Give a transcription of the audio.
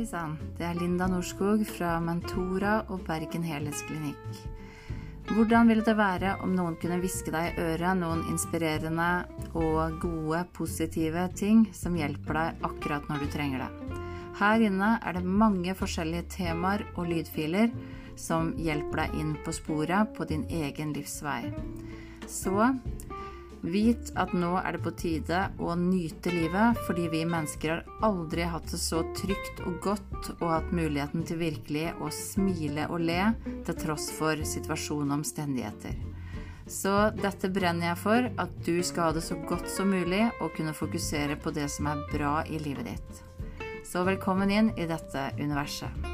sann. Det er Linda Norskog fra Mentora og Bergen Helhetsklinikk. Hvordan ville det være om noen kunne hviske deg i øret noen inspirerende og gode, positive ting som hjelper deg akkurat når du trenger det? Her inne er det mange forskjellige temaer og lydfiler som hjelper deg inn på sporet på din egen livsvei. Så Vit at nå er det på tide å nyte livet, fordi vi mennesker har aldri hatt det så trygt og godt og hatt muligheten til virkelig å smile og le til tross for situasjon og omstendigheter. Så dette brenner jeg for, at du skal ha det så godt som mulig og kunne fokusere på det som er bra i livet ditt. Så velkommen inn i dette universet.